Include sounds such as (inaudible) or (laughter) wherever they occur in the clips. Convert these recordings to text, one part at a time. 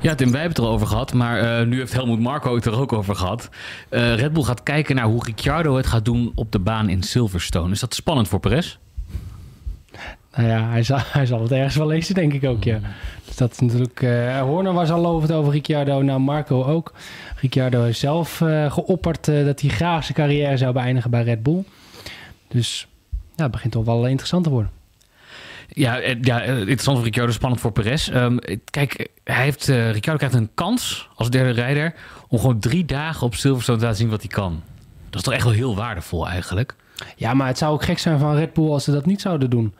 Ja, Tim, wij hebben het erover gehad, maar uh, nu heeft Helmoet Marco het er ook over gehad. Uh, Red Bull gaat kijken naar hoe Ricciardo het gaat doen op de baan in Silverstone. Is dat spannend voor Perez? Nou ja, hij zal, (laughs) hij zal het ergens wel lezen, denk ik ook, ja. Dus dat natuurlijk... Uh, Horner was al lovend over Ricciardo, nou Marco ook. Ricciardo heeft zelf uh, geopperd dat hij graag zijn carrière zou beëindigen bij Red Bull. Dus ja, het begint toch wel interessant te worden. Ja, ja interessant voor Ricciardo, spannend voor Perez. Um, kijk, hij heeft, Ricciardo krijgt een kans als derde rijder... om gewoon drie dagen op Silverstone te laten zien wat hij kan. Dat is toch echt wel heel waardevol eigenlijk? Ja, maar het zou ook gek zijn van Red Bull als ze dat niet zouden doen.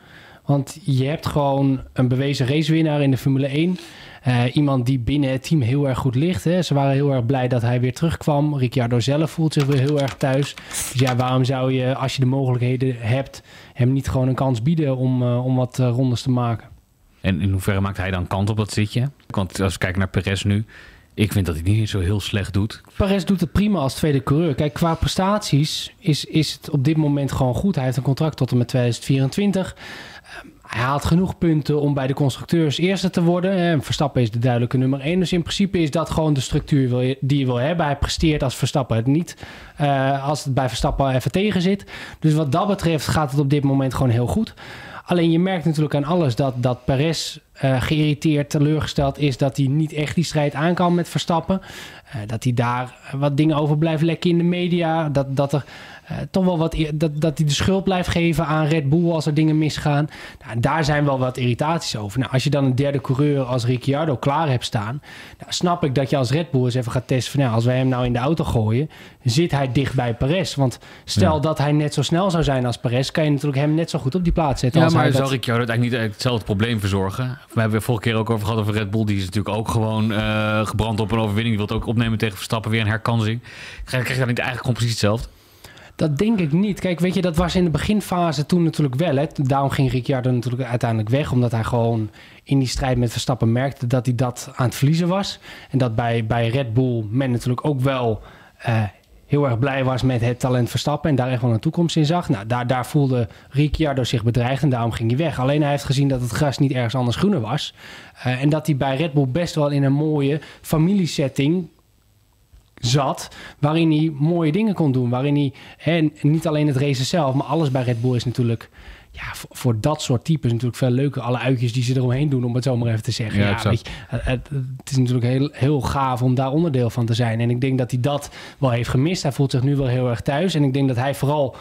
Want je hebt gewoon een bewezen racewinnaar in de Formule 1. Uh, iemand die binnen het team heel erg goed ligt. Hè. Ze waren heel erg blij dat hij weer terugkwam. Ricciardo zelf voelt zich weer heel erg thuis. Dus ja, waarom zou je, als je de mogelijkheden hebt, hem niet gewoon een kans bieden om, uh, om wat uh, rondes te maken? En in hoeverre maakt hij dan kant op dat zitje? Want als we kijken naar Perez nu, ik vind dat hij niet zo heel slecht doet. Perez doet het prima als tweede coureur. Kijk, qua prestaties is, is het op dit moment gewoon goed. Hij heeft een contract tot en met 2024. Hij haalt genoeg punten om bij de constructeurs eerste te worden. Verstappen is de duidelijke nummer 1. Dus in principe is dat gewoon de structuur die je wil hebben. Hij presteert als Verstappen het niet. Uh, als het bij Verstappen even tegen zit. Dus wat dat betreft gaat het op dit moment gewoon heel goed. Alleen je merkt natuurlijk aan alles dat, dat Perez uh, geïrriteerd, teleurgesteld is dat hij niet echt die strijd aan kan met Verstappen. Uh, dat hij daar wat dingen over blijft lekken in de media. Dat, dat er uh, toch wel wat dat, dat hij de schuld blijft geven aan Red Bull als er dingen misgaan. Nou, daar zijn wel wat irritaties over. Nou, als je dan een derde coureur als Ricciardo klaar hebt staan, nou, snap ik dat je als Red Bull eens even gaat testen van nou, als wij hem nou in de auto gooien, zit hij dicht bij Perez. Want stel ja. dat hij net zo snel zou zijn als Perez, kan je natuurlijk hem net zo goed op die plaats zetten. Ja, als maar hij zou dat... Ricciardo eigenlijk niet hetzelfde probleem verzorgen? We hebben het vorige keer ook over gehad over Red Bull. Die is natuurlijk ook gewoon uh, gebrand op een overwinning. Die wil ook opnemen tegen Verstappen, weer een herkansing. Krijg je dan niet eigenlijk precies hetzelfde? Dat denk ik niet. Kijk, weet je, dat was in de beginfase toen natuurlijk wel. Hè. Daarom ging Ricciardo natuurlijk uiteindelijk weg. Omdat hij gewoon in die strijd met Verstappen merkte dat hij dat aan het verliezen was. En dat bij, bij Red Bull men natuurlijk ook wel uh, heel erg blij was met het talent Verstappen. En daar echt wel een toekomst in zag. Nou, daar, daar voelde Ricciardo zich bedreigd en daarom ging hij weg. Alleen hij heeft gezien dat het gras niet ergens anders groener was. Uh, en dat hij bij Red Bull best wel in een mooie familiesetting zat, waarin hij mooie dingen kon doen. Waarin hij, hè, niet alleen het racen zelf, maar alles bij Red Bull is natuurlijk... Ja, voor, voor dat soort types natuurlijk veel leuker. Alle uitjes die ze eromheen doen, om het zo maar even te zeggen. Ja, Ja, weet je, het, het, het is natuurlijk heel, heel gaaf om daar onderdeel van te zijn. En ik denk dat hij dat wel heeft gemist. Hij voelt zich nu wel heel erg thuis. En ik denk dat hij vooral...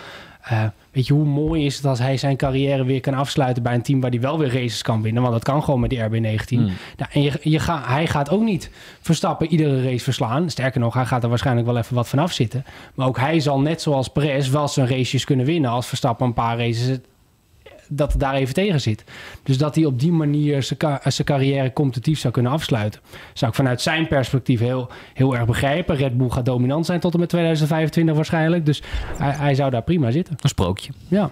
Uh, weet je, hoe mooi is het als hij zijn carrière weer kan afsluiten bij een team waar hij wel weer races kan winnen? Want dat kan gewoon met die RB19. Hmm. Nou, en je, je ga, hij gaat ook niet Verstappen iedere race verslaan. Sterker nog, hij gaat er waarschijnlijk wel even wat vanaf zitten. Maar ook hij zal net zoals Perez wel zijn races kunnen winnen als Verstappen een paar races dat het daar even tegen zit. Dus dat hij op die manier zijn, ka- zijn carrière competitief zou kunnen afsluiten. Zou ik vanuit zijn perspectief heel, heel erg begrijpen. Red Bull gaat dominant zijn tot en met 2025 waarschijnlijk. Dus hij, hij zou daar prima zitten. Een sprookje. Ja.